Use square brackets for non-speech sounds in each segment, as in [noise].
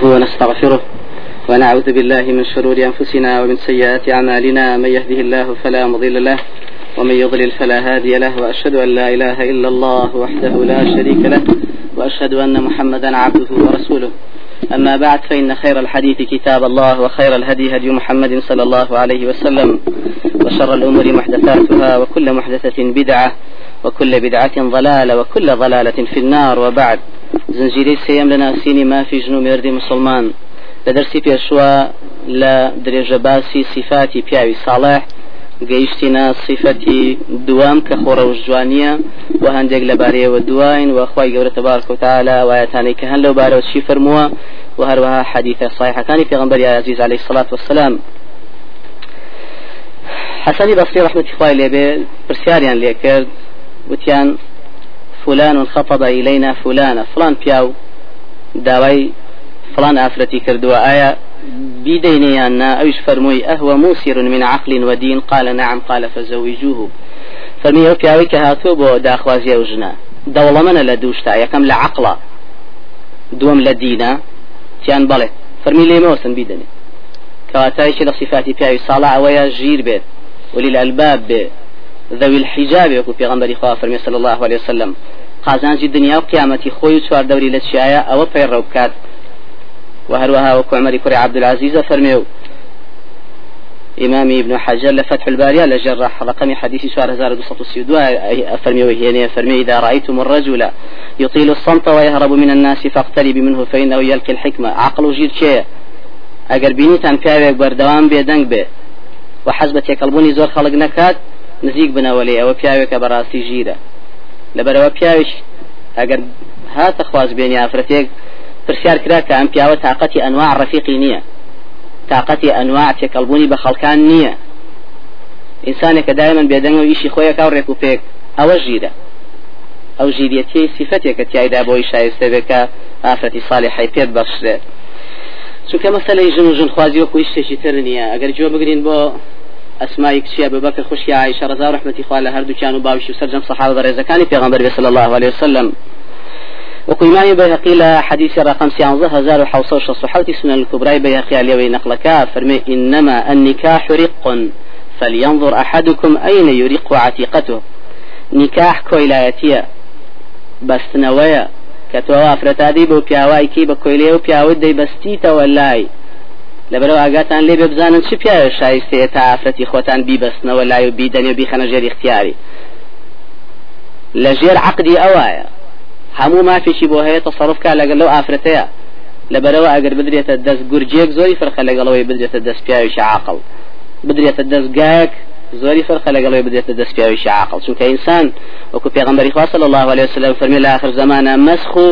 نحمده ونستغفره ونعوذ بالله من شرور أنفسنا ومن سيئات أعمالنا. من يهده الله فلا مضل له ومن يضلل فلا هادي له وأشهد أن لا إله إلا الله وحده لا شريك له وأشهد أن محمدا عبده ورسوله. أما بعد فإن خير الحديث كتاب الله وخير الهدي هدي محمد صلى الله عليه وسلم وشر الأمور محدثاتها وكل محدثة بدعة وكل بدعة ضلالة وكل ضلالة في النار. وبعد زنجیرەی سێم لە ناسینی مافی ژن و مێردی مسلمان. لە دەرسی پێشوە لە درێژە باسی سیفاتی پیاوی ساڵح گەیشتینە سیفەتی دوام کە خۆڕەوش جوانیە و هەندێک لەبارەیەوە دوین وخوای گەورەتە بارکەوتالە وایەتانەی کە هەن لەو بارەوە چی فرمووە و هەروەها حەدیثە سایحەکانی پێغمبەری عزیز عليه سلاات وسلام حەسەنی بەسری ڕحمەتی خوای لێبێ پرسیاریان لێ کرد وتیان فلان خطب إلينا فلان فلان بياو داوای فلان ئافرەتی کردووە. ئایا بيدينيانا أوش فرموي أهو موسر من عقل ودين قال نعم قال فزوجوه. فرمي أو بياوي بو داخوازي وجنا دولة من لدوشتا يكم لعقلا دوم لدينا تيان بله فرمي لي موسن بيدني كواتايش لصفات بياوي صالح ويا جير بيت وللألباب بيت ذوي الحجاب يكو في غنبري خواه فرمي صلى الله عليه وسلم. قازانجی دنیا و قیامەتی خۆی و چوار دەوری لە چیایە ئەوە پەیڕە بکات. وهروها وكعمر كري عبد العزيز فرميو إمامي ابن حجر لفتح البارية لجرح رقم حديث سؤال هزار دوسط السيدوا فرميو هي فرمي إذا رأيتم الرجل يطيل الصمت ويهرب من الناس فاقترب منه فإنه يلقي الحكمة عقل جير شيء أجر بيني تان بياوك بردوام بيدنگ بي وحزبة يقلبوني زور خلق نكات نزيق بناولي أو بياوك براسي جيرة لبروا بياوش. أجر هات خواز بيني أفرتيك پرسیار کرا کە ئەم پیاوە تااقەتی ئەنواع ڕفیقی نییە تااقەتی ئەنواع تێکەڵبوونی بە خەڵکان نییە ئینسانێکە دایمەن بێدەنگە و ئیشی خۆیە کا ڕێک و پێک ئەوە ژیرە ئەو ژیرەتی سیفەتێکە تایدا بۆی شایستە بێکە ئافرەتی ساڵی حی پێت بەخشرێ چونکە مەسلەی ژن و ژن خوازی وەکو شتێکی تر نییە ئەگەر جوە بگرین بۆ ئەسمای کچیە ببەکە خوشی عیشە ڕزا ڕحمەتی خوا لە هەردووکیان و باوشی و سەرجەم سەحابە ڕێزەکانی پێغەمبەر صلی الله عليه وسلم. وقيمان بيهقي لا حديث رقم سيانزه هزار وحوصة وصحوة سنة الكبرى بيهقي اليوي نقلك فرمي إنما النكاح رق فلينظر أحدكم أين يرق عتيقته نكاح كويلايتيا بس نويا كتوا فرتادي بو بياواي كي بكويليو بياود دي بستيتا واللاي لەبەرەوە ئاگاتان لێ ببزانن چ پیاوە شایستەیە تا ئافرەتی خۆتان بیبەستنەوە لای و بیدەنێ بیخەنە ژێر اختیاری. لە ژێر عقدی ئەوایە هەموو مافێکی بۆ هەیە تەصرفکە لەگەڵ لەو ئافرەتەیە لەبەرەوە ئەگەر بدرێتە دەست گورجێک زۆری فرخە لەگەڵەوەی بدرێتە دەست پیاویشی عاقڵ بدرێتە دەستگایەک زۆری فرخە لەگەڵەوەی بدرێتە دەست پیاویشی عاقڵ چونکە ئینسان وەکو پێغەمبەری خوا صلی الله عليه وسلم فەرمی لە آخر زمانە مسخ و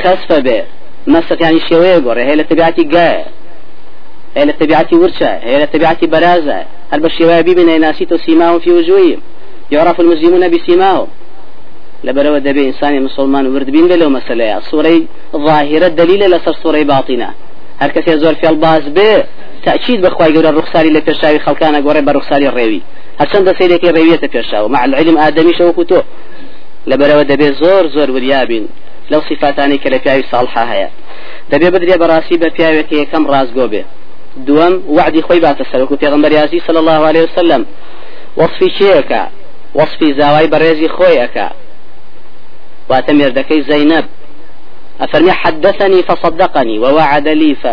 خسفە بێ. مسخ يعني شوية قري هي لتبعتي جاء هي لتبعتي ورشة؟ هي لتبعتي برازة؟ هل بشيوها بيبنا ناسيت سيماهم في وجوههم؟ يعرف المسلمون بسيماهم؟ لبرو دبي إنسان مسلمان ورد بين بلو مسألة. صورة ظاهرة دليل لسر صورة باطنة. هر كسي زور في الباز به؟ تأكيد بخواي قول الرخصاري لبيرشاوي خلقانا قوري برخصاري الريوي هر چند سيدك الريوية تبيرشاو مع العلم آدمي شو كتو لبرو دبي زور زور وريابين لو صفاتاني كلفياوي صالحة هيا دبي بدري براسي بفياوي كي كم راز قوبي دوام وعدي خوي بات السلوك في ياسي صلى الله عليه وسلم وصفي شيكا وصفي زاواي بريزي خويكا واتمر دكي زينب أفرمي حدثني فصدقني ووعد لي ف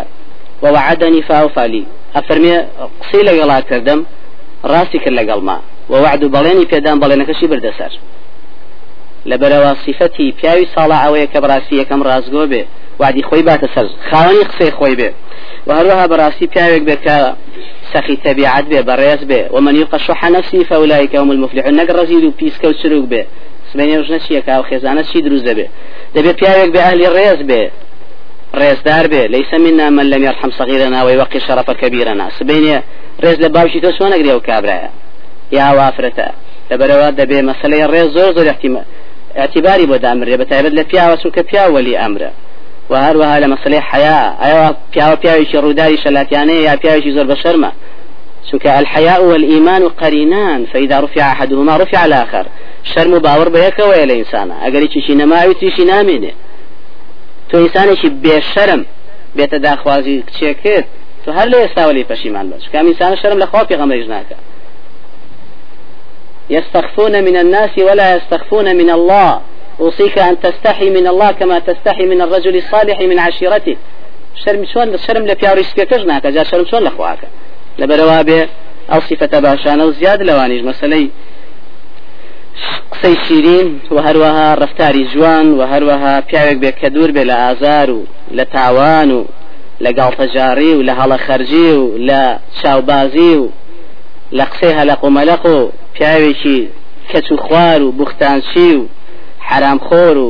ووعدني فأوفى لي أفرمي قصي لقلا كردم راسي كلا ما ووعد بليني بيدان بلينك شي بردسر لبروا صفتي بياوي صالع أوي كبراسي كم رازقو به وعدي خوي بات سر خاوني قصي خوي به وهروها براسي بياوي بك سخي تبعات به بريس به ومن يلقى شح نفسه فأولئك هم المفلحون نقر رزيد وبيسكو تشروق به سبەنێ ژنە چیەکە و خێزانە چی دروست دەبێ دەبێت پیاوێک بێ ئەهلی ڕێز بێ. ڕێزدار بێ. ليس منا من لم يرحم صغيرنا ويوقر شرف كبيرنا. سبيني رێز لە باوشی تۆ چۆن نەگرێ و کابراە یا وافرەتە. لەبەرەوە دەبێ مەسلەی ڕێز زۆر زۆر اعتباری بۆ دامرێ بە تایبەت لە پیاوە و هەروەها لە مەسلەی حیا ئەوە پیاوە پیاوێکی ڕووداری شەلاتیانەیە یا پیاوێکی زۆر بە شەرمە چونکە الحياء والإيمان قرينان فإذا رفع أحدهما رفع الآخر. شرم و باوەڕ بە یەکەوەیە لە ئینسانە ئەگەری چیشی نەماوی تیشی نامێنێ تۆ ئینسانێکی بێشەرم بێتە داخوازی کچێکت تو هەر لە ئێستاوەلی پەشیمان بەش کامیسانە شەرم لە خوا پێغەمەریش ناکە يستخفون من الناس ولا يستخفون من الله. أوصيك أن تستحي من الله كما تستحي من الرجل الصالح من عشيرته. شرم شلون شرم لبياري سبيكش ناكا جا شرم شلون لخواك لبروابه أو صفة باشانة وزياد لوانيج مسألة قسەی شیرین و هەروەها ڕفتاری جوان و هەروەها پیاوێک بێ کە دوور بێ لە ئازار و لە تاوان و لە گاڵتەجاری و لە هەڵە خەرجی و لە چاوبازی خوار و حرامخۆر و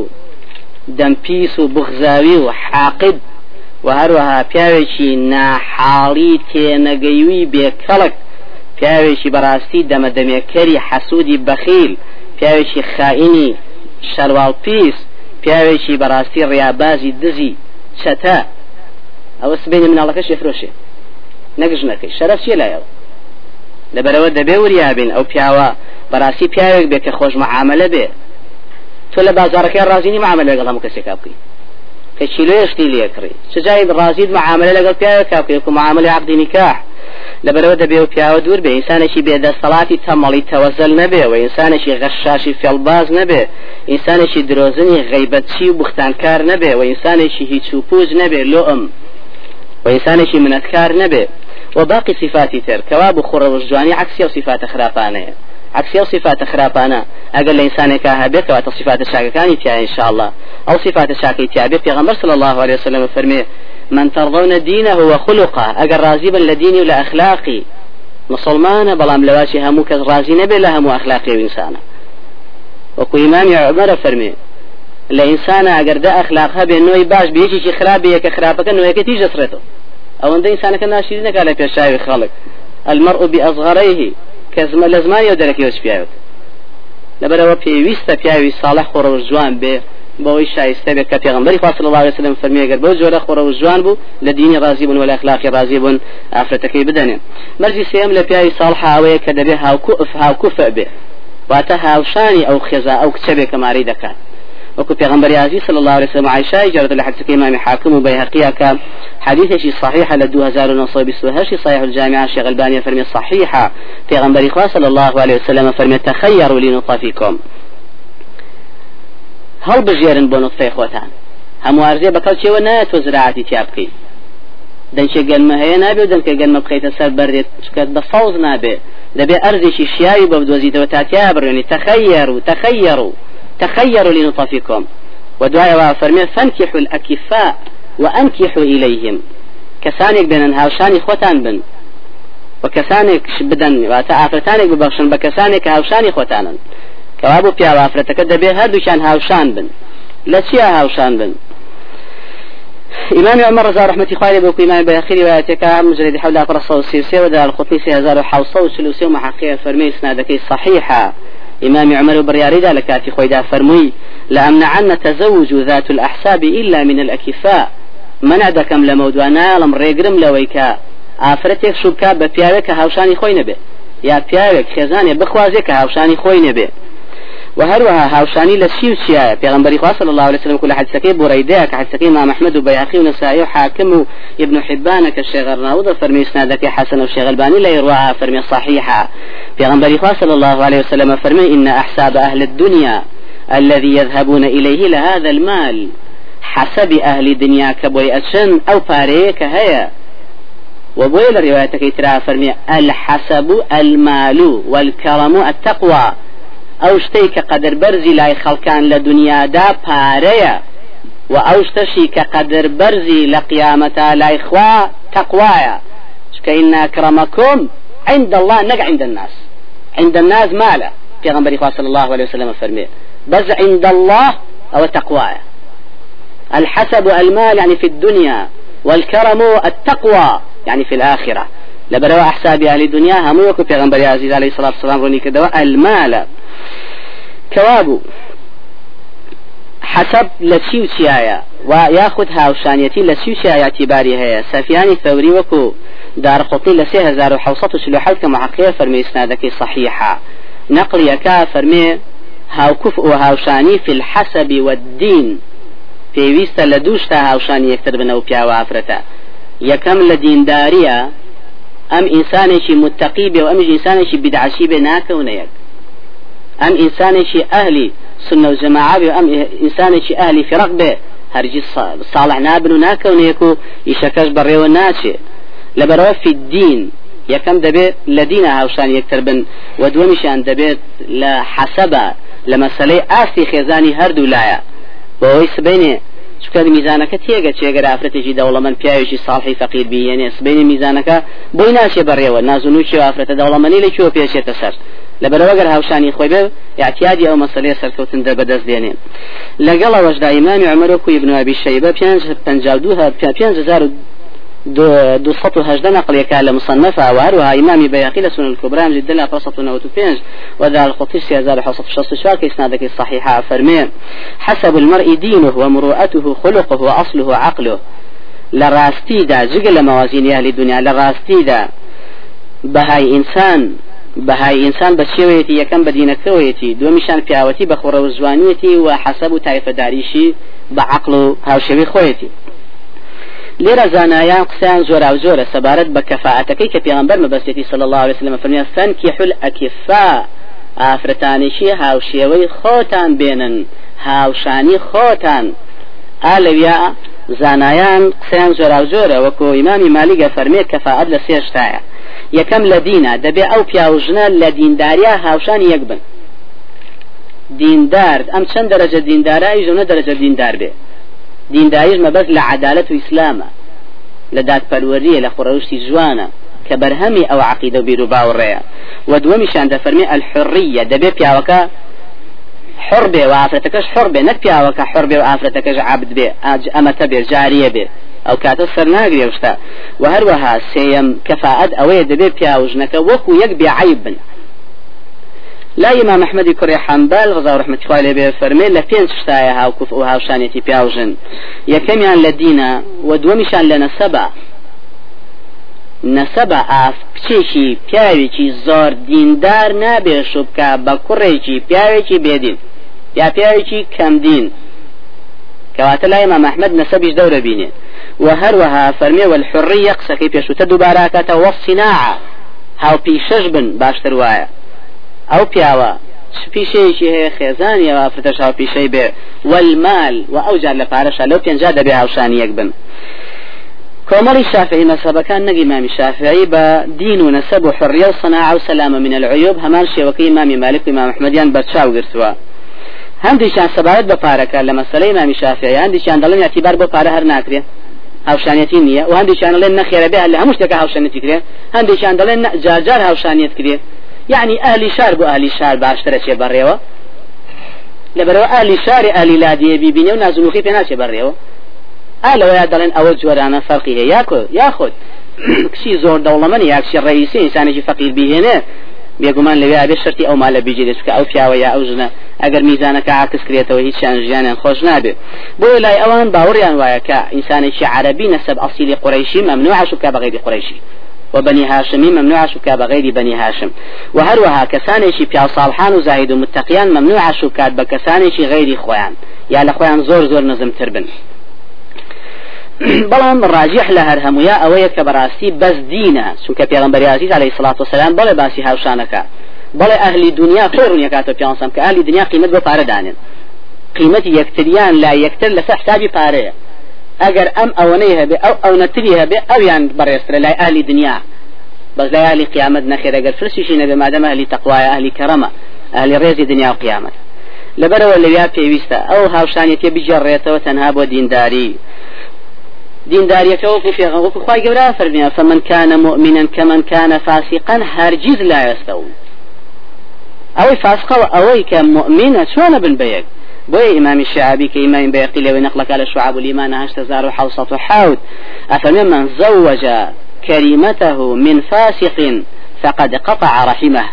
دەمپیس و بغزاوی و حاقد و هەروەها پیاوێکی ناحاڵی تێنەگەیوی بێکەڵک پیاوێکی بەڕاستی دەمەدەمێکەری حەسوودی بەخیل پیاوێکی خائینی شەرواڵ پیس پیاوێکی بەڕاستی ڕیابازی دزی چەتە. ئەوە سبینی مناڵەکەش فرۆشێ نەگژنەکەی شەرەف چیە لایەوە؟ لەبەرەوە دەبێ وریابین ئەو پیاوە بەڕاستی پیاوێک بێ کە خۆش معاملە بێ. تۆ لە بازارەکەی ڕازینی معاملە لەگەڵ هەموو کەسێک بکەی کە چیلۆشتی لێکڕی چجای ڕازید معاملە لەگەڵ پیاوێک کاکەیەک و معاملە عقدی نکاح لەبەرەوە دەبێ و پیاوە دوور بێ. ئینسانێکی بێدەسەڵاتی تەمەڵی تەوەزل نەبێ و ئینسانێکی غەشاشی فێڵباز نەبێ. ئینسانێکی درۆزنی غیبەتچی و بختانکار نەبێ و ئینسانێکی هیچ و پوز نەبێ لۆم. و ئینسانێکی منەتکار نەبێ. و باقی صفاتی تر کەوا بخوڕە وجوانی عکسی و صفاتە خراپانەیە عكسي أو صفات خرابانا أقل إنسانك هبك وتصفات الشاككاني تيا إن شاء الله. أو صفات الشاكي تيا في غمر صلى الله عليه وسلم فرمي من ترضون دينه وخلقه أقل رازبا لديني ولا أخلاقي. مسلمان بلام لواشي هموك رازي نبي لهم أخلاقي وإنسانا وكو إمام عمر فرمي لإنسان أقر دا أخلاقها بأنه باش بيجي خراب يك خرابك أنه يكتي جسرته أو أن إنسانك ناشيرينك على بيشاوي خالق المرء بأصغريه کە لە زمانی و دەرەکەوە پیاوت لەبەرەوە پێویستە پیاوی ساڵح خۆڕە جوان بێ بەوەی شایستە بێت کە پێغمبەری خوا صلی الله عليه وسلم فەرمیێگەر بۆ جۆرە خۆڕە جوان بوو لە دینی ڕازی بوون و لە اخلاقی ڕازی بوون ئافرەتەکەی بدەنێ. مەرجی سێم لە پیاوی ساڵح ئەوەیە کە دەبێ هاوکو هاوکوفە بێ. واتە هاوشانی ئەو خێزا ئەو کچە بێ کە ماری دەکات. وكو پیغمبر عزيز صلى الله عليه وسلم عائشة جرد لحديث إمام حاكم وبيهقية كان حديث صحيح لدو هزار ونصيب سوهش صحيح الجامعة شيخ البانية فرمي صحيحة پیغمبر إخوة صلى الله عليه وسلم فرمي تخيروا لنطفكم هل بجيرن بو نطفة إخوتان هم وارزي بكال چه ونات وزراعتي تيابكي دەنچێ گەلمە هەیە نابێ و دەنکە گەلمە بخەیتە سەر بەردێت شکات بە فەوز نابێ دەبێ ئەرزێکی شیاوی بە بدۆزیتەوە تاتیا بڕێنی تەخەیر و تەخەیر و تخيروا لنطفكم. ودعاء فرمي فانكحوا الأكفاء وأنكحوا إليهم. كسانك بين هاوشاني خوتان بن. وكسانك بدن وتعافرتانك ببخشن. بكسانك هاوشاني خوتانا كوابو بيا وافرتك دبي هردوشان هاوشان بن. لا چيا هاوشان بن؟ إمام عمر رضا رحمة الله بوكو إمام بأخير رواياتك مجرد حول أقرأ صوت سيرسي ودار القطني سيهزار وحوصة وسلوسي ومحقية فرمي سنادكي صحيحة. إمام عمر برياري ذلك في خويدا فرمي لأمنعن تزوج ذات الأحساب إلا من الأكفاء. منع دكم لمودوانا لم ريقرم لويكا ئافرەتێک شوبکە بە پیاوێک کە هاوشانی خۆی نەبێ یا پیاوێک کە وهروها هاوشاني لسيو سيا. بيغمبري صلى الله عليه وسلم كل حدثكي بريدة كحدثكي ما محمد وبياخي ونسائي وحاكم ابن حبان كالشيخ الراوضة فرمي اسنادك حسن وشيخ الباني لا يروها فرمي صحيحة بيغمبري صلى الله عليه وسلم فرمي إن أحساب أهل الدنيا الذي يذهبون إليه لهذا المال حسب أهل دنيا كبوي أشن أو باريك هيا وبوي لروايتك ترى فرمي الحسب المال والكرم التقوى ئەو شتەی کە قەدر بەرزی لای خەڵکان لە دنیادا پارەیە و ئەو شتەشی کە قەدر بەرزی لە قیامەتا لای خوا تەقوایە چکە أكرمكم عند الله نق عند الناس. عند الناس مالا في غنبري صلى الله عليه وسلم فرمي بس عند الله أو تقوى الحسب المال يعني في الدنيا والكرم التقوى يعني في الآخرة. لبروا أحساب أهل الدنيا هم في غنبري عزيز عليه الصلاة والسلام روني كدوا المال. كوابو حسب لسيو سيايا وياخذ هاوشانيتي لسيو سيايا اعتباري هي سفياني ثوري وكو دار قطني لسي هزار وحوصة سلوحات كمعقية فرمي إسنادك صحيحة. نقل يكا فرمي هاو كفء وهاوشاني في الحسب والدين. پێویستە لە دووشتا هاوشانی یەکتر بنەوە پیاوە ئافرەتە. یەکەم لە دینداریە ئەم ئینسانێکی متتەقی بێ و ئەمیش ئینسانێکی بدعشی بێ ناکەونە یەک ئەم ئینسانێکی ئەهلی سنە و جەماعە بێ ئەم ئینسانێکی ئەهلی فرق بێ هەرگی صالح نابن و ناکەونەیەک و ئیشەکەش بەڕێوە ناچێ لەبەرەوە في الدین یەکەم دەبێت لە دینە هاوشان یەکتر بن و دووەمیشان دەبێت لە حەسەبە لە مەسلەی ئاستی خێزانی هەردوو لایە بۆ ئەوەی چکە میزانەکە تێگە چێگەر ئافرەتێکی دەوڵەمەند پیاوێکی ساڵحی فەقیر بینێ سبینی میزانەکە بۆی ناچێ بەڕێوە نازونوچی ئافرەتە دەوڵەمەنی لە کوێ پێچێتە سەر. لەبەرەوەگەر هاوشانی خۆی بێ یاعتیادی ئەو مەسلەیە سەرکەوتن دە بەدەست دێنێ. لەگەڵ ئیمامی عمەر و کوی شەیبە پێنج هزار دو سطو هجدة نقل يكال مصنفة وهروها إمامي بياقي لسنة الكبرى مجد الله فرصة نوتو بينج. وذا الخطير سيازار حصة شخص شوار كيسنادك الصحيحة فرمي. حسب المرء دينه ومروءته خلقه وأصله عقله. لراستي دا جگل موازين أهل الدنيا لراستي دا بهاي إنسان بەهای ئینسان بە چێوەیەتی یەکەم بە دینەکەوەیەتی دومیشان پیاوەتی بە خۆڕە و زوانیەتی و حەسەب و تایفەداریشی بە عقل و لێرە زانایان قسەیان زۆرا و زۆرە. سەبارەت بە کەفاعەتەکەی کە پێغمبەر مەبەستێتی صلی الله عليه وسلم فەرمیە فەنکیحو الأکفا ئافرەتانیشی هاوشێوەی خۆتان بێنن. هاوشانی خۆتان. ئالەویا زانایان قسەیان زۆرا و زۆرە. وەکو ئیمامی مالیگە فەرمێ کەفاعەت لە سێشتایە یەکەم لە دینە. دەبێ ئەو پیاوژنە لە دینداریا هاوشانی یەک بن. دیندار. ئەم چەند دەرەجە دیندارایی ژەونە دەرەجە دیندار بێ. دینداریش مەبەست لە عدالت و ئیسلامە لە دادپەروەریە لە خوڕەوشتی جوانە کە بەرهەمی ئەو عقیدە و بیر و باوەڕێیە و دووەمیشان دەفەرمێ الحڕیە دەبێ پیاوەکە حڕ بێ و ئافرەتەکەش حڕ بێ نەک پیاوەکە حڕ بێ و ئافرەتەکەش عبد بێ ئەمەتە بێ جاریە بێ. ئەو کاتە سەر ناگرێ شتا و هەروەها سێەم کەفاعەت ئەوەیە دەبێت پیاوژنەکە وەکو یەک بێعیب بن. لا ئیمام محمەدی کوڕی حەمبال ڕزا ڕحمەتخوا لێ بێ فەرمێ لە پێنج شتایە هاوکوف و هاوشانێتی پیاژن یەکەمیان لە دینە و دووەمیشان لە نەسەبە نەسەبە ئاف کچێکی پیاوێکی زۆر دیندار نابێ شوبکە بە کوڕێکی پیاوێکی بێدین یا پیاوێکی کەمدین کەواتە لای ئمام ئەحمەد نەسەبیش دەورە بینێ و هەروەها فەرمێ والحڕی یەقسەکەی پێشوتە دووباراکەتە وەصناع هاوپیشەش بن باشتر وایە ئەو پیاوە پیشەیەکی هەیە خێزانیەوە فرتەشاو پیشەی بێ. والمال و ئەو جار لە پارەشا لەو پێنجا دەبێ هاوشان یەک بن. کۆمەڵی شافعی مەسەبەکان نەگی مامی شافعی بە دین و نەسەب و حڕیە و سەناع و سەلامە من العیوب هەمان شێوەکەی مامی مالک و ئیمام ئەحمەدیان بەرچاو گرتووە. هەندێکیان سەبارەت بە پارەکە لە مەسلەی مامی شافعی هەندێکیان دەڵێن اعتبار بۆ پارە هەر ناکرێت هاوشانەتی نییە و هەندێکیان دەڵێن نەخێرە بێ لە هەموو شتێکە هاوشانەتی کرێ. هەندێکیان دەڵێن جارجار هاوشانیت کرێت یعنی ئالی شار بۆ ئالی شار باشترە چێ بەڕێوە لەبەرەوە ئالی شاری ئالی لادیە بیبینێ و نازنوخی پێ ناچێ بەڕێوە ئالەوەیا دەڵێن ئەوە جۆرانە فەرقی هەیە یاکۆ یاخۆت کشی [clears throat] زۆر دەوڵەمەنی یاکشی ڕئیسی ئینسانێکی فەقیر بیهێنێ بێگومان لەوێ بێ شرتی ئەو مالە بیجێت کە ئەو پیاوە یا ئەو ژنە ئەگەر میزانەکە عکس کرێتەوە هیچ شان ژیانیان خۆش نابێ بۆ لای ئەوان باوەڕیان وایە کە ئینسانێکی عربی نەسب ئەسیلی قڕیشی ممنوع شوکە بەغیری قڕیشی وبني هاشمي ممنوع شكا بغير بني هاشم. وهروها كسانيشي بيا صالحان وزاهد ومتقيان ممنوع شكات بكسانيشي غير خوان يا لخوان زور زور نزم تربن بەڵام ڕاجح لە هەر هەموویە ئەوەیە کە بەڕاستی بەس دینە چونکە پێغمبەری عزیز عليه الصلاة والسلام بەڵێ باسی هاوشانەکە. بەڵێ ئەهلی دنیا خۆڕونیە کاتە پیانسم کە ئەهلی دنیا قیمت بۆ پارە دانێن. قیمەتی یەکتریان لا یەکتر لەسەر حسابی پارەیە. ئەگەر ئەم ئەوەنەی هەبێ ئەو ئەو نەتری هەبێ ئەویان بەڕێسترە لای ئالی دنیا. بەس لای ئالی قیامەت نەخێر ئەگەر فرسیشی نەبێ مادەمە ئەهلی تەقوایە ئەهلی کەرەمە ئەهلی ڕێزی دنیا و قیامەت لەبەرەوە لەویا پێویستە ئەو هاوشانێتی بجێڕێتەوە تەنها بۆ دینداری. دینداریەکە وەکو پێغە وەکو خی گەورە فەرمیە فمن كان مؤمنا كمن كان فاسقا هەرگیز لا يستوون ئەوەی فاسقەوە ئەوەی کە مؤمنە چۆنە بن بەیەک بۆی ئیمامی شعبی کە ئیمامی بەیقی لەوەی نەقلەکە لە شعب الإيمان هشت زار حاوت أفمن من زوج كريمته من فاسق فقد قطع رحمه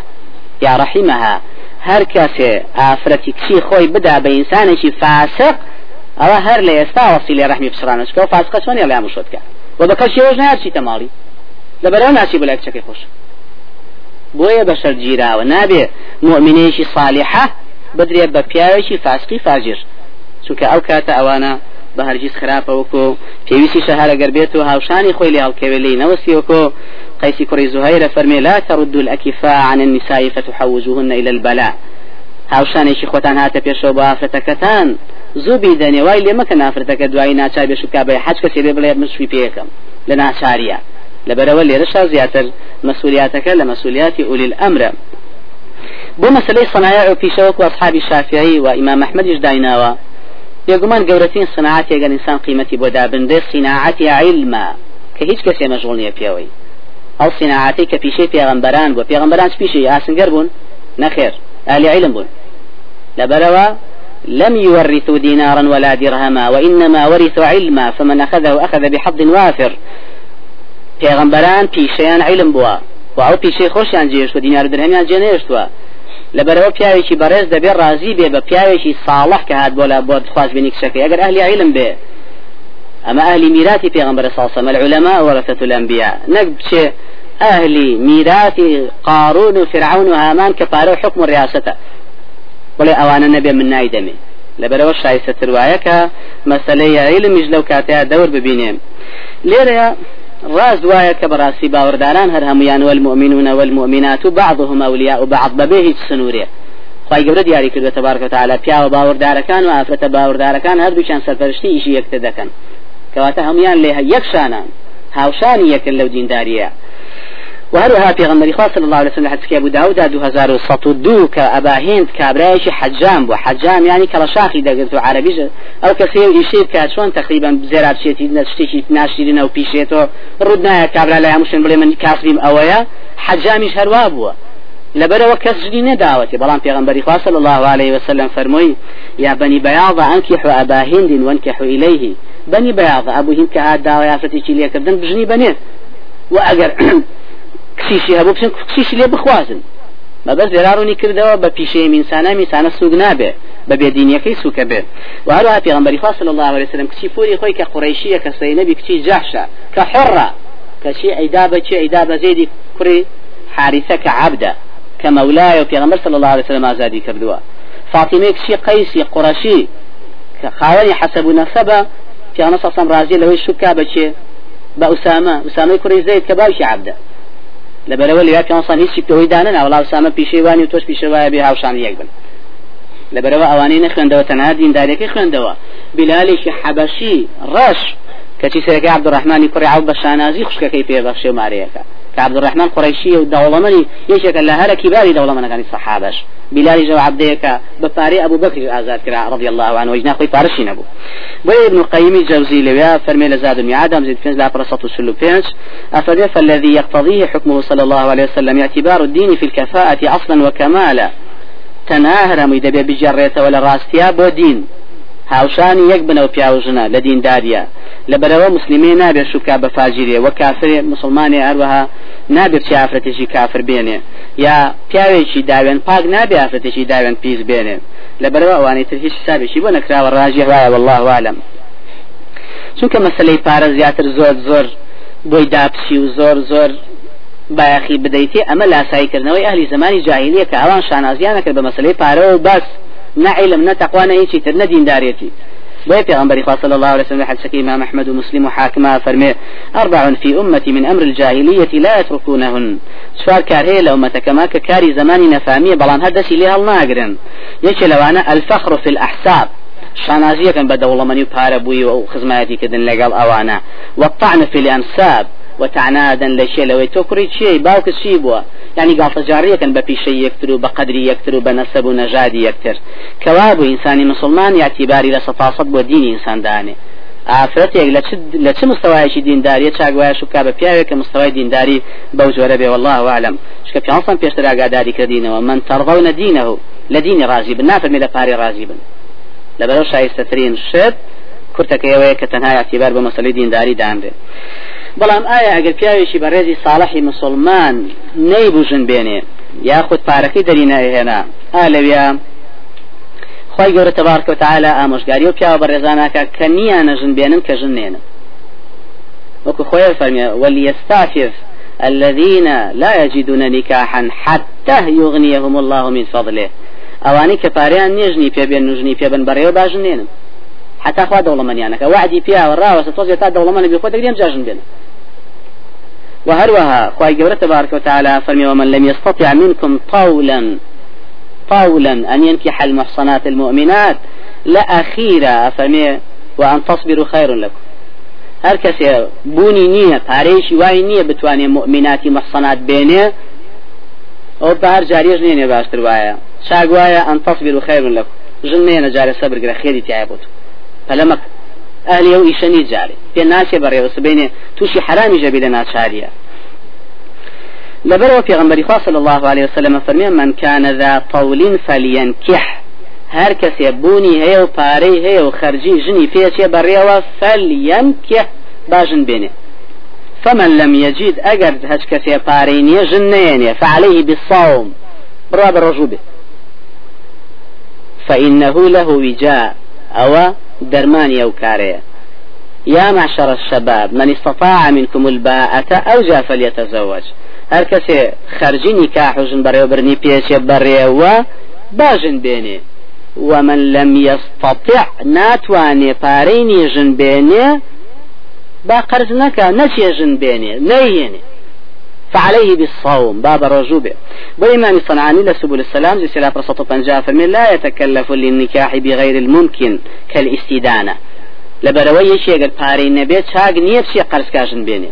يا رحمها هر کەسێ ئافرەتی کچی خۆی بدا بە ئینسانێکی فاسق ئەوە هەر لە ئێستا وەسی لێ ڕحمی بسرانشکە و فاسقە چۆنی لە مشتکە و بە کەشێوەش نارچیتە ماڵی. لەبەرەوە ناچی بڵێ کچەکەی خۆش. بۆیە بە شەر گیراوە نابێ مؤمنێکی صالحە بدرێت بە پیاوێکی فاسقی فاجر. چونکە ئەو کاتە ئەوانە بە هەرگیز خراپەوەکو پێویستی شەهارەگەر بێت و هاوشانی خۆی لێ هەڵکەوێ لی نەوەسیوەکۆ قيسي كري زهير فرمي لا تردوا الأكفاء عن النساء فتحوزوهن إلى البلاء. هاوشانێکی خۆتان هاتە پێشەوە بە ئافرەتەکەتان. زوو بیدەنێ وای لێ مەکە نافرەتەکە دوای ناچار بێشکا بە حەج کەسێ بێ بڵێ من شوی پێەکەم لە ناچاریە. لەبەرەوە لێرەشا زیاتر مەسئولیاتەکە لە مەسئولیاتی ئولی الأمر بۆ مەسلەی صنایع و پیشەوەکو ئەصحابی شافعی و ئیمام ئەحمەدیش دایناوە بێگومان گەورەترین صناعاتێگەن ئینسان قیمەتی بۆ دابندێ صناعەتی علما. کە هیچ کەسێ مەژغوڵ نییە پێوەی ئەو صناعەتی کە پیشەی پێغەمبەران بۆ پێغەمبەران پیشی ئاسنگەر بوون نەخێر ئالی علم بوون لبروا لم يورثوا دينارا ولا درهما وإنما ورثوا علما فمن أخذه أخذ بحظ وافر. پێغەمبەران پیشەیان علم بووە و ئەو پیشەی خۆشیان جێشت و دینار درهمیان جێ نێشتووە لەبەرەوە پیاوێکی بەڕێز دەبێ ڕازی بێ بە پیاوێکی ساڵح کە هات بۆ لە بۆ خواز بینی کشەکەی ئەگەر ئەهلی علم بێ ئەمە ئەهلی میراتی پێغەمبەر ساسەمە العلماء ورثة الأنبياء نەک بچێ ئەهلی میراتی قارون و فرعون و هامان کە پارە و حکم و ڕاستە بڵێ ئەوانە نەبێ من نایدەمێ لەبەرەوە شایستە وایە کە مەسلەی علمیش لەو کاتەیە دەور ببینێم لێرەیە ڕاز وایە کە بەڕاستی هەر هەمویان والمؤمنون والمؤمنات بعضهم أولياء بعض بەبێ هیچ سنوورێ خی گەورە دیاری کردو تبارکە تعالی پیاوە باوەڕدارەکان و ئافرەتە باوەڕدارەکان هەردووچان سەرپەرشتی ئیشی یەکتر دەکەن کەواتە هەمویان لێ یەکشانان هاوشانی یەکن لەو دینداریە وهروها پیغمبری خاص صلى الله عليه وسلم حديث ابو داود دو هزار و دو كابا هند كابرايش حجام بو حجام يعني كلا شاخي دقلتو عربي أو كسيو يشيب كاتشون تقريبا بزيرات شيتي نشتيكي ناشرين أو بيشيتو ردنا كابرا لا يمشن بلي من كاسبيم اويا حجامش هروا بو لبرا وكس جدي نداوتي بلان پیغمبري خاص صلى الله عليه وسلم فرموي يا بني بياض انكحوا ابا هند وانكحوا اليه بني بياض ابو هند كهاد داوا يا فتي چي ليكردن بجني بني واگر [clears throat] کسیشی هەبوو بچن کسیشی لێ بخوازن. بەبەس لێراڕوونی کردەوە بە پیشەیە میسانە میسانە سوگ نابێ. بە بێدینیەکەی سوکە بێ. وهروها پێغمبەری خوا صلی الله عليه وسلم کچی فوری خۆی کە قڕیشیە کە سەینەبی کچی جەحشە کە حڕە. کەچی ئەیدا بەچی ئەیدا بە زێدی کوڕی حارثە کە عەبدە کە صلی الله عليه وسلم ئازادی کردووە. فاطمه کچی قەیسی قڕەشی کە خاوەنی حەسەب و نەسەبە صلی الله عليه وسلم ڕازی لەوەی بە ئوسامە. ئوسامەی کوڕی زەید کە باوکی عەبدە. لەبەرەوە لە پیانسان هیچی پێوەی دانن وڵاو سامە پیشەوانی و تۆش پیشەوایە بێ هاوشان یەک بن. لەبەرەوە ئەوانەی نەخوێندەوە تەنها دیندارەکەی خوێندەوە بلالێکی حەبەشی ڕەش کەچی سەرەکەی عبدڕحمانی کوڕی عەو بە شانازی خوشکەکەی پێبەخشێ مارەیەەکە كعبد الرحمن قريشي ودولمني يشك لها كبار دولمنا كان الصحابة بلال جو عبديك بفاري أبو بكر آزاد رضي الله عنه وجنا خوي فارشين أبو بوي ابن القيم الجوزي لويا فرمي لزاد المعاد زيد فينز لا برصة سلو فينز أفدي فالذي يقتضيه حكمه صلى الله عليه وسلم اعتبار الدين في الكفاءة أصلا وكمالا. تناهر ميدبي بجريته ولا راستيا بو دين. هاوشانی یەک بنەوە پیاوژنە لە دینداریە. لەبەرەوە مسلمێ نابێت شوکا بە فاجیرێ وە کافرێ مسلمانی هەروەها نابێت چی ئافرەتێکی کافر بێنێ. یا پیاوێکی داوێن پاک نابێ ئافرەتێکی داوێن پیس بێنێ. لەبەرەوە ئەوانەی تر هیچ حسابێکی بۆ نەکراوە ڕاجی وایە والله عالم. چونکە مەسلەی پارە زیاتر زۆر زۆر بۆی داپسی و زۆر زۆر بایەخی بدەیتی ئەمە لاساییکردنەوەی ئەهلی زمانی جاهلیە کە ئەوان شانازیانەکرد بە مەسلەی پارە و بەس نعلم نتقوانا هيك تر ندين داريتي بوي پیغمبر صلى الله عليه وسلم حديث إمام أحمد ومسلم وحاكما فرمي أربع في أمتي من أمر الجاهلية لا يتركونهن. سوار كار هي لو كما كاري زماني نفامية بلان هدسي لها الناقرن يشي لو أنا الفخر في الأحساب شانازية و پارە بووی و خزمەتی کردن لەگەڵ ئەوانە. وەطعن في الأنساب وتعنادا لە شێلەوەی تۆ کوڕی چی؟ باوکە چی بووە؟ ینی گاڵتەجاریەکەن بە پیشەی یەکتر و بە قدری یەکتر و بە نەسەب و نەژادی یەکتر. کەوا بوو ئینسانی مسلمان یاعتیباری لە سەتاسەد بۆ دینی ئینساندانێ. ئافرەتێک لە چه مستەوایشی دینداریە چاگوایە شوکا بە پیاوێک کە مستەوای دینداری بەو جۆرە بێ والله عالم. شکە پیانسان پێشتر ئاگاداری کردینەوە. من تەڕڵە دینەه لە دینی رازی بن نافەرمی لە پارێ رازی بن. لەبەرەو شایستەترین شت کورتەکەیەوەیە کە تەنها یاعتیبار بە مەسلەی دینداری دامرێ. بەڵام ئایا ئەگەر پیاوێکی بەڕێزی ساڵحی مسلمان نەیبوژن بێنێ یاخود پارەکەی دەری نایهێنا ئا لەویا خی گەورە تبارکە و تعالی ئامۆژگاری و پیاوە بەڕێزاناکە کە نییە نەژن بێنن کە ژن نێنن وەکو خۆی فەرمیە وليستعفف الذين لا يجدون نكاحا حتى يغنيهم الله من فضله. ئەوانەی کە پاریان نێژنی پێبێن نوژنی پێبن بەڕێوە باژنێنن حتى خوا دەوڵەمەنیانەکە وعدی پیا و ڕاوە تۆزێت تا دەوڵەمەە بخۆ دەگریم جاژن بێنە وهروها خواهي قبرة تبارك وتعالى فرمي ومن لم يستطع منكم طولا طولا أن ينكح المحصنات المؤمنات لأخيرا فرمي وأن تصبروا خير لكم. هر کەسێ بوونی نییە پارەیەکی وای نییە بتوانێت مؤمناتی مەحسەنات بێنێ ئەو بە هەر جاریش نێنێ باشتر وایە چاگوایە ئەن تەصبیر و خێر لە ژن نێنە جارە سەبرگرە خێری تایە بوت پەلەمەک ئەهلی ئەو ئیشەنی جارێ پێ ناچێ بەڕێوە سبینێ تووشی حرامی ژەبی لە ناچاریە لبرو في غنبري صلى الله عليه وسلم فرمي من كان ذا طول فلينكح هر کسی بونی هەیە و پارەی هەیە و خەرجی ژنی پێچێ بەڕێوە فەلیەنکێ باژن بێنێ فمن لم يجد أجر هج كسي بارين يجنين فعليه بالصوم. برا برجوبه فإنه له وجاء. أو درمان أو كاريه يا معشر الشباب من استطاع منكم الباءة أو جاء فليتزوج. هر کسی خرجی نکاح جن برای برنی پیش برای و باجن بینه ومن لم يستطع ناتواني باريني جن بيني با قرز نسي جن بيني نيني فعليه بالصوم باب الرجوبة والإمام الصنعاني لسبل السلام جي سلاف رسطة بنجاء فمن لا يتكلف للنكاح بغير الممكن كالاستدانة. لبروي شيء قال باري نبيت شاق نيب شيء قرز كاجن بيني.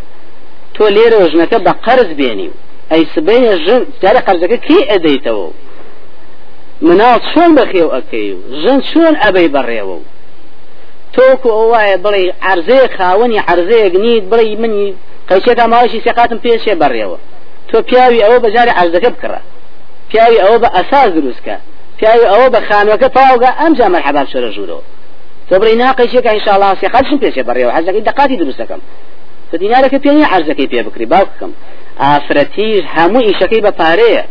تو ليرة وجنك بقرز بيني. أي سبين جن جاري قرزك كي أديتو؟ مناڵ چۆن بەخێو ئەەکەی و ژن چۆن ئەبەی بەڕێوە و تۆکو ئەو وایە بڵێ نیت بڵێ منی قەیچێکا ماوەشی سێقاتم پێشێ بەڕێوە. تۆ پیاوی ئەوە بەجارێ عرزەکە بکڕە. پیاوی ئەوە بە ئەساس دروستکە. پیاوی ئەوە بە خانوەکە تاوگە ئەم جا مەرحەبا شۆرە ژوورەوە. تۆ بڵێ ناقەیچێکە ئینشاءالله سێقاتشم پێشێ بەڕێوە. حەزەکەی دقاتی دروستەکەم. تۆ دینارەکە پێنی عرزەکەی پێ بکری. باوکەم ئافرەتیش هەموو ئیشەکەی بە پارەیە.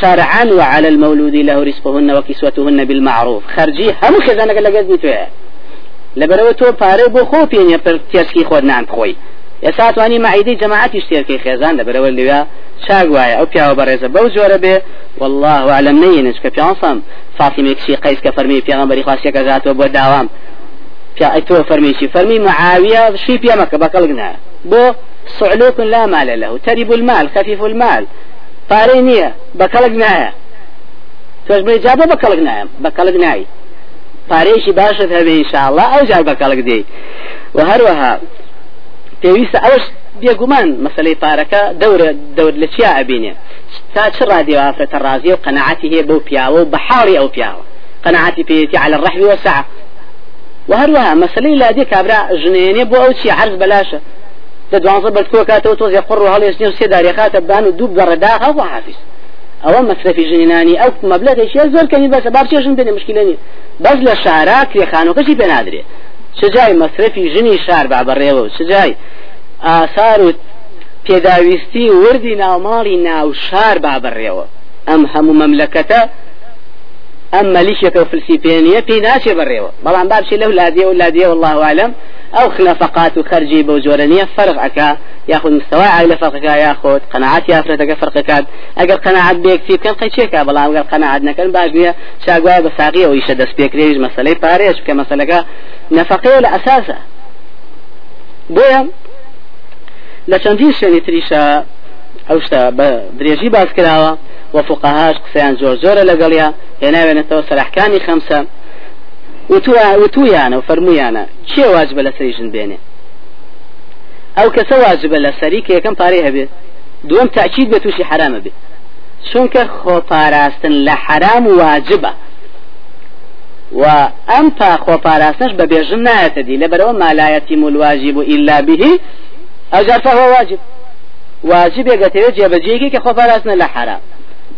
شرعا وعلى المولود له رزقهن وكسوتهن بالمعروف. خرجي هم خزانك لقد نتوه لبرو تو پاره بو خو پینه پر خود نان خوی یا ساتوانی معیدی جماعت اشترکی خزان لبرو لیا شاگ وای أو پیاو برزه بو جوره به والله اعلم نینش که پیانسم فاطمه کشی قیس پیغمبری خاصی که ذات و بو داوام فرمی شي فرمي معاوية شي بيامك بقلقنا بو صعلوك لا مال له ترب المال خفيف المال. پارەی نییە بە کەڵک نایە تۆش بڵێ جا بۆ بە کەڵک نایە بە کەڵک نایی پارەیەکی باشت هەبێ ئینشاءڵڵا ئەو جار بە کەڵک دێ و هەروەها پێویستە ئەوش بێگومان مەسلەی پارەکە دەورە دەور لە چیا ئەبینێ تا چ ڕادیۆ ئافرەتە ڕازیە و قەنەعاتی هەیە بەو پیاوە و بەحاڵی ئەو پیاوە قەنەعاتی پێێتی على الرحم والسعة. وهروها مسألة لا دي كابرا جنيني بو أو شي عرض بلاشة لە دوانزە بەرکۆ کاتەوە تۆزی قڕ و هەڵێستنی و سێ داریخاتە بان و دوو گەڕەدا هەڵ حافظ ئەوە مەصرفی ژنانی ئەو مەبلەتێکی زۆر کەنی بەسە بابچێژن بێنێ مشکلێنی بەس لە شارا کرێخانەکەشی پێ نادرێ چجای مەصرفی ژنی شار با بەڕێوە و چجای ئاسار و پێداویستی وردی ناوماڵی ناو شار با بەڕێوە ئەم هەموو مەملەکەتە ئەم مەلیشێکە و فلسی پێنیە پێی ناچێ بەڕێوە بەڵام بابچێ لەو لادیە و لادیە والله عالم أو خلافقات وخرجي بوجورانية فرق اكا ياخذ مستوى عائلة فرقك ياخذ قناعات يافرتك فرقك. اگر قناعات بيكتيب كان قيشيكا بلا اگر قناعات نكن باجنية شاقوايا بساقية ويشا دس بيكريج مسألة باريش كمسألة نفقية لأساسة بويا لچەندین شوێنی تریشە ئەو شتە بە درێژی باز کراوە و فقهاش قسەیان زۆر زۆرە لەگەڵیا وتویانە و فەرمویانە چێ واجبە لە سەری ژن بێنێ ئەو کەسە واجبە لە سەری کە یەکەم پارەی هەبێ دوم تاکید بە تووشی حرامە بێ چونکە خۆپاراستن لە حرام واجبە و ئەم تا خۆپاراستنش بە بێژن نایەتە دی. لەبەرەوە مالایەتی مولواجب و ئیلا به. ئەجار فهو واجب. واجب ێگەتەوێت جێبەجێکی کە خۆپاراستنە لە حرام.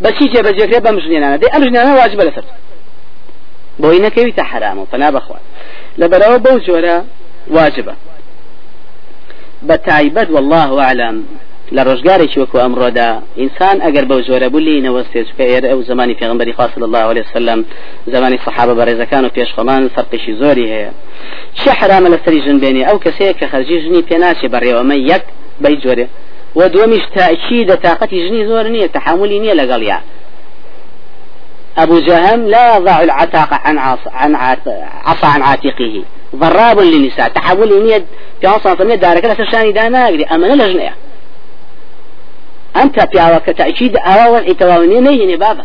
بەچی جێبەجێکرێ بەم ژنێنانە دەی ئەم ژنێنە واجبە لەسەر بۆی نەکەویتە حرام و پنا بخوات لەبەرەوە بەو جۆرە واجبە. بە تایبەت والله أعلم لە ڕۆژگارێکی وەکو ئەمڕۆدا ئینسان ئەگەر بەو جۆرە بولی نەوەستێچکە ئێرە ئەو زمانی پێغمبەری الله عليه وسلم زمانی صحابە بەڕێزەکان و پێشخۆمان فەرقیشی زۆری هەیە. چه حرامە لەسەری ژن بێنی ئەو کەسەیە کە خەرجی ژنی پێ ناچێ بەڕێوەمە یەک بەی جۆرێ و دومیش تاکی دە تااقەتی ژنی زۆر نییە تحملی نییە لەگەڵ یا. أبو جهم لا يضع العتاق عن عصا عن عصا عن عاتقه. ضراب للنساء. تحول إني في عصا فمن دارك لا تشاني دانا أجري أما لجنة أنت بيعوك تأكيد أول إتواوني نيني بابا.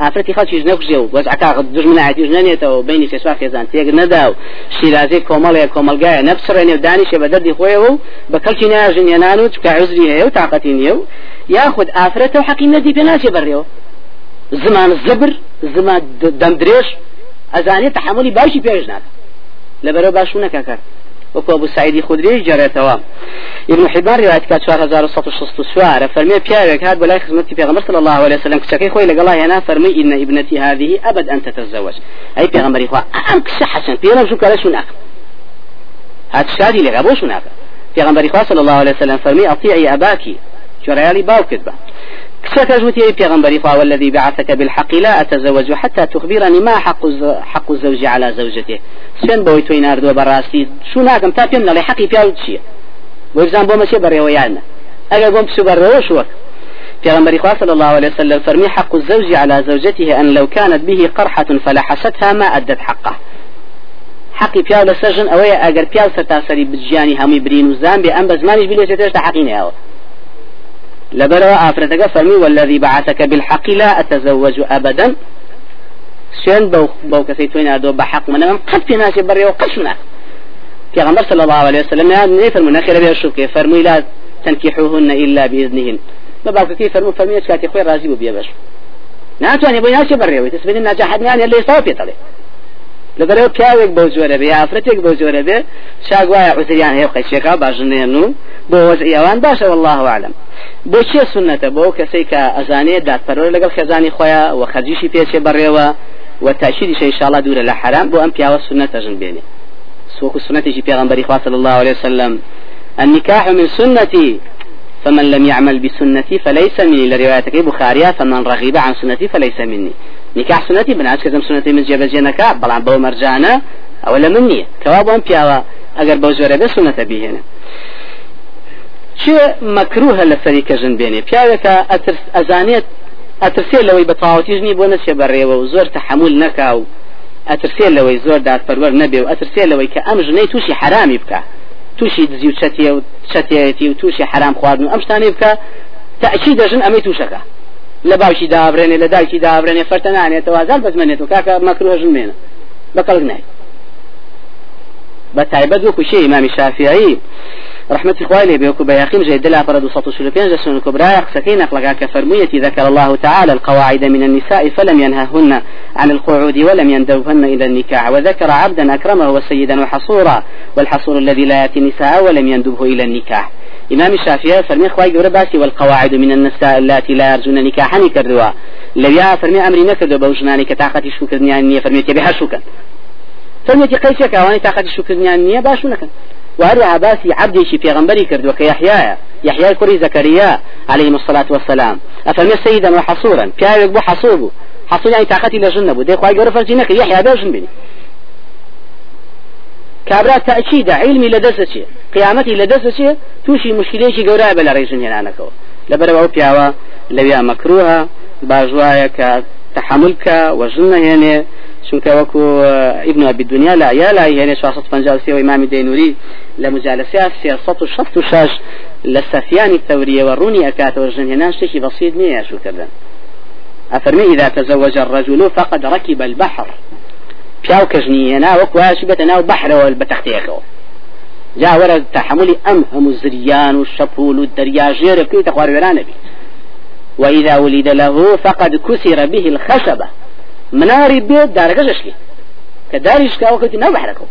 ئافرەتی خەڵکی نەکوژێ و وەزعکا دژمنایەتی ژنێتەوە بینی سێسوا خێزان تێک نەدا و شیرازی کۆمەڵەیە کۆمەلگایە نەبسڕێنێ و دانیشێ بە دەردی خۆیەوە و بە کەلکی ناژن ێنان و چکە عزری هەیە و تااقەتی نییە و یاخود ئافرەتە و حەقی نەدی پێ ناچێ بەڕێەوە زمان زبر زمان دەمدرێش ئەزانێت تحملی باشی پێش ناکە لەبەرەوە باشو نەکە وكو أبو سعيد خدري جريتوا ابن حبان رواية كات شوار هزار وسط وشست سوار. فرمي بيارك هاد بلاي خدمتي في صلى الله عليه وسلم. كشكي خوي لقالله هنا فرمي إن ابنتي هذه أبد أن تتزوج. في غمر إخوة أم كش حسن. في رمشو كلا شناك هاد شادي لك أبو شناك في غمر إخوة صلى الله عليه وسلم فرمي أطيعي أباكي. جريالي باو كذبا كشك جوتي في غمر إخوة والذي بعثك بالحق لا أتزوج حتى تخبرني ما حق حق الزوج على زوجته. سوێن بەوەی توی نردووە بەڕاستی شو ناکەم تا پێم نەڵێ حەقی پیا چییە؟ وەبزان بۆ مەچێ بەڕێوە یانە ئەگەر بۆم پسو بەڕێوە شوە پیغمبر صلى الله عليه وسلم فرمي حق الزوج على زوجته أن لو كانت به قرحة فلحستها ما أدت حقه. حقي بياو لسجن أويا أجر بياو ستاسري بجياني همي برين وزان بأن بزمانش بلي ستشت حقيني أو لبروا آفرتك فرمي والذي بعثك بالحق لا أتزوج أبدا. سوێن بەو کەسی توی نردۆ بە حق منە من قەت پێ ناچێ بەڕێەوە قەش منە پیغمبر صلى الله عليه وسلم يعني فرمونا خير بها الشوكي فرموا لا تنكحوهن إلا بإذنهن. ما بعد كيف فرموا فرمية كاتي خوي راضي بو بيبش ناتواني بو ناسي بريوي تثبت النجاح يعني اللي يصاب يطلع لەبەرەوە پیاوێک بەو جۆرە بێ ئافرەتێک بەو جۆرە بێ شاگوایە عوزریان هەیە قەچێکا باشنێن و بۆ وەزئی ئەوان باشە والله عالم. بۆ چێ سنەتە بۆ کەسەی کە ئەزانێت دادپەرۆر لەگەڵ خێزانی خۆیان و خەرجیشی پێچێ بەڕێوە إن شاء الله دور لا حرام بو أم بيا السنة تجن بيني سوق السنة في بيغمبر صلى الله عليه وسلم. النكاح من سنتي فمن لم يعمل بسنتي فليس مني. لروايتك بخاريا فمن رغب عن سنتي فليس مني. نکاح سنەتی بناس کە زم سنەتی من جێبەجێ نەکا بەڵام بەو مەرجانە ئەوە لە من نییە. کەوا بۆم پیاوە ئەگەر بەو زۆرە بێ سنەتە بهێنە چێ مەکروهە لە سەری کەژن بێنێ پیاوێکە ئەزانێت ئەترسێ لەوەی بە تاواتیش نی بۆ نەچێ بەڕێوە و زۆر تەحمل نەکا و ئەترسێ لەوەی زۆر دادپەروەر نەبێ و ئەترسێ لەوەی کە ئەم ژنەی تووشی حرامی بکە. تووشی دزی و چەتیە و چەتیەتی و تووشی حرام خواردن و ئەم شتانێ بکە تاکی دەژن ئەمەی تووشەکە. لە باوکی دابرێنێ لە دایکی دابرێنێ فەرتە نانێتەوە هزار بەزمێنێت و کاکە مەکروهژن مێنە. بەقەڵک نای. بە تایبەت وەکو شێ ئیمامی شافعی رحمة إخواني بيوكو بياقيم جيد دلا فرد وسط سلوبين جسون الكبرى يقسكين أخلقا كفرمية ذكر الله تعالى القواعد من النساء فلم ينههن عن القعود ولم يندوهن إلى النكاح وذكر عبدا أكرمه وسيدا وحصورا والحصور الذي لا يأتي النساء ولم يندبه إلى النكاح. إمام الشافعي فرمي خواي باسي والقواعد من النساء اللاتي لا يرجون نكاحا كردوا. لو يا فرمي أمري نكردوا بوجناني كتاقتي شو كردنيا فرمي تبيها شوكا فرمي قيسك واني تاقتي شو كردنيا باشو نكن وهروها باسي في غنبري كرد وكيحيى يحيى كري زكريا عليهم الصلاة والسلام. أفهم سيدا وحصورا كايك بو حصوبو حصول يعني طاقتي لجنبو دي خواهي قرر فرجينك يحيى بيجن بني كابرا تأكيد علمي لدسة قيامتي لدسة توشي مشكلة شي قولا بلا ريجن هنا نكو لبرا أو بياوا لبيا مكروها باجوايا كتحملك وجنة يعني چونکە وەکو ابن أبي الدنيا لا يا لا يعني شو عصت فنجالسي وإمام دينوري لمجالسة سياسة وشط وشاش للسفيان الثورية والروني أكات والجنهنان شيء بسيط نية شو كذا أفرمي إذا تزوج الرجل فقد ركب البحر. بياو كجنينا وكو شبتنا بحر والبتختيكو جاء ورد تحمل أمهم الزريان والشبول والدرياجير كي تقوار نبي. وإذا ولد له فقد كسر به الخشبة مناري بيت دارك جشكي. كدارش كاوكتي نو بحركو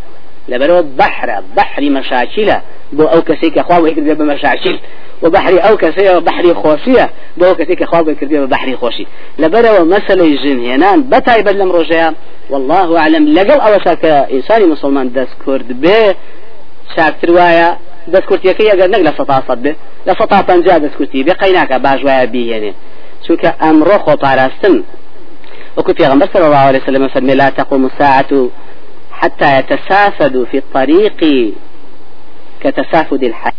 لبرو بحر بحري مشاكل. بو أو كسيك اخوا ويكتب بمشاكل. وبحري أو كسي بحري خوشية بو أو كسيك اخوا ويكتب ببحري خوشي. لبرو مسألة جن هنان بتاي بدلم رجيا. والله أعلم. لقل أو شاك انساني مسلمان به شاك تروايا دس كرتيكي اگر نقل سطا صد. لسطا طنجا دس كرتي بقيناك باجوايا بيه يعني. چونکە ئەمڕۆ وكو في غنبر صلى الله عليه وسلم فرمي لا تقوم الساعة حتى يتسافدوا في الطريق كتسافد الحي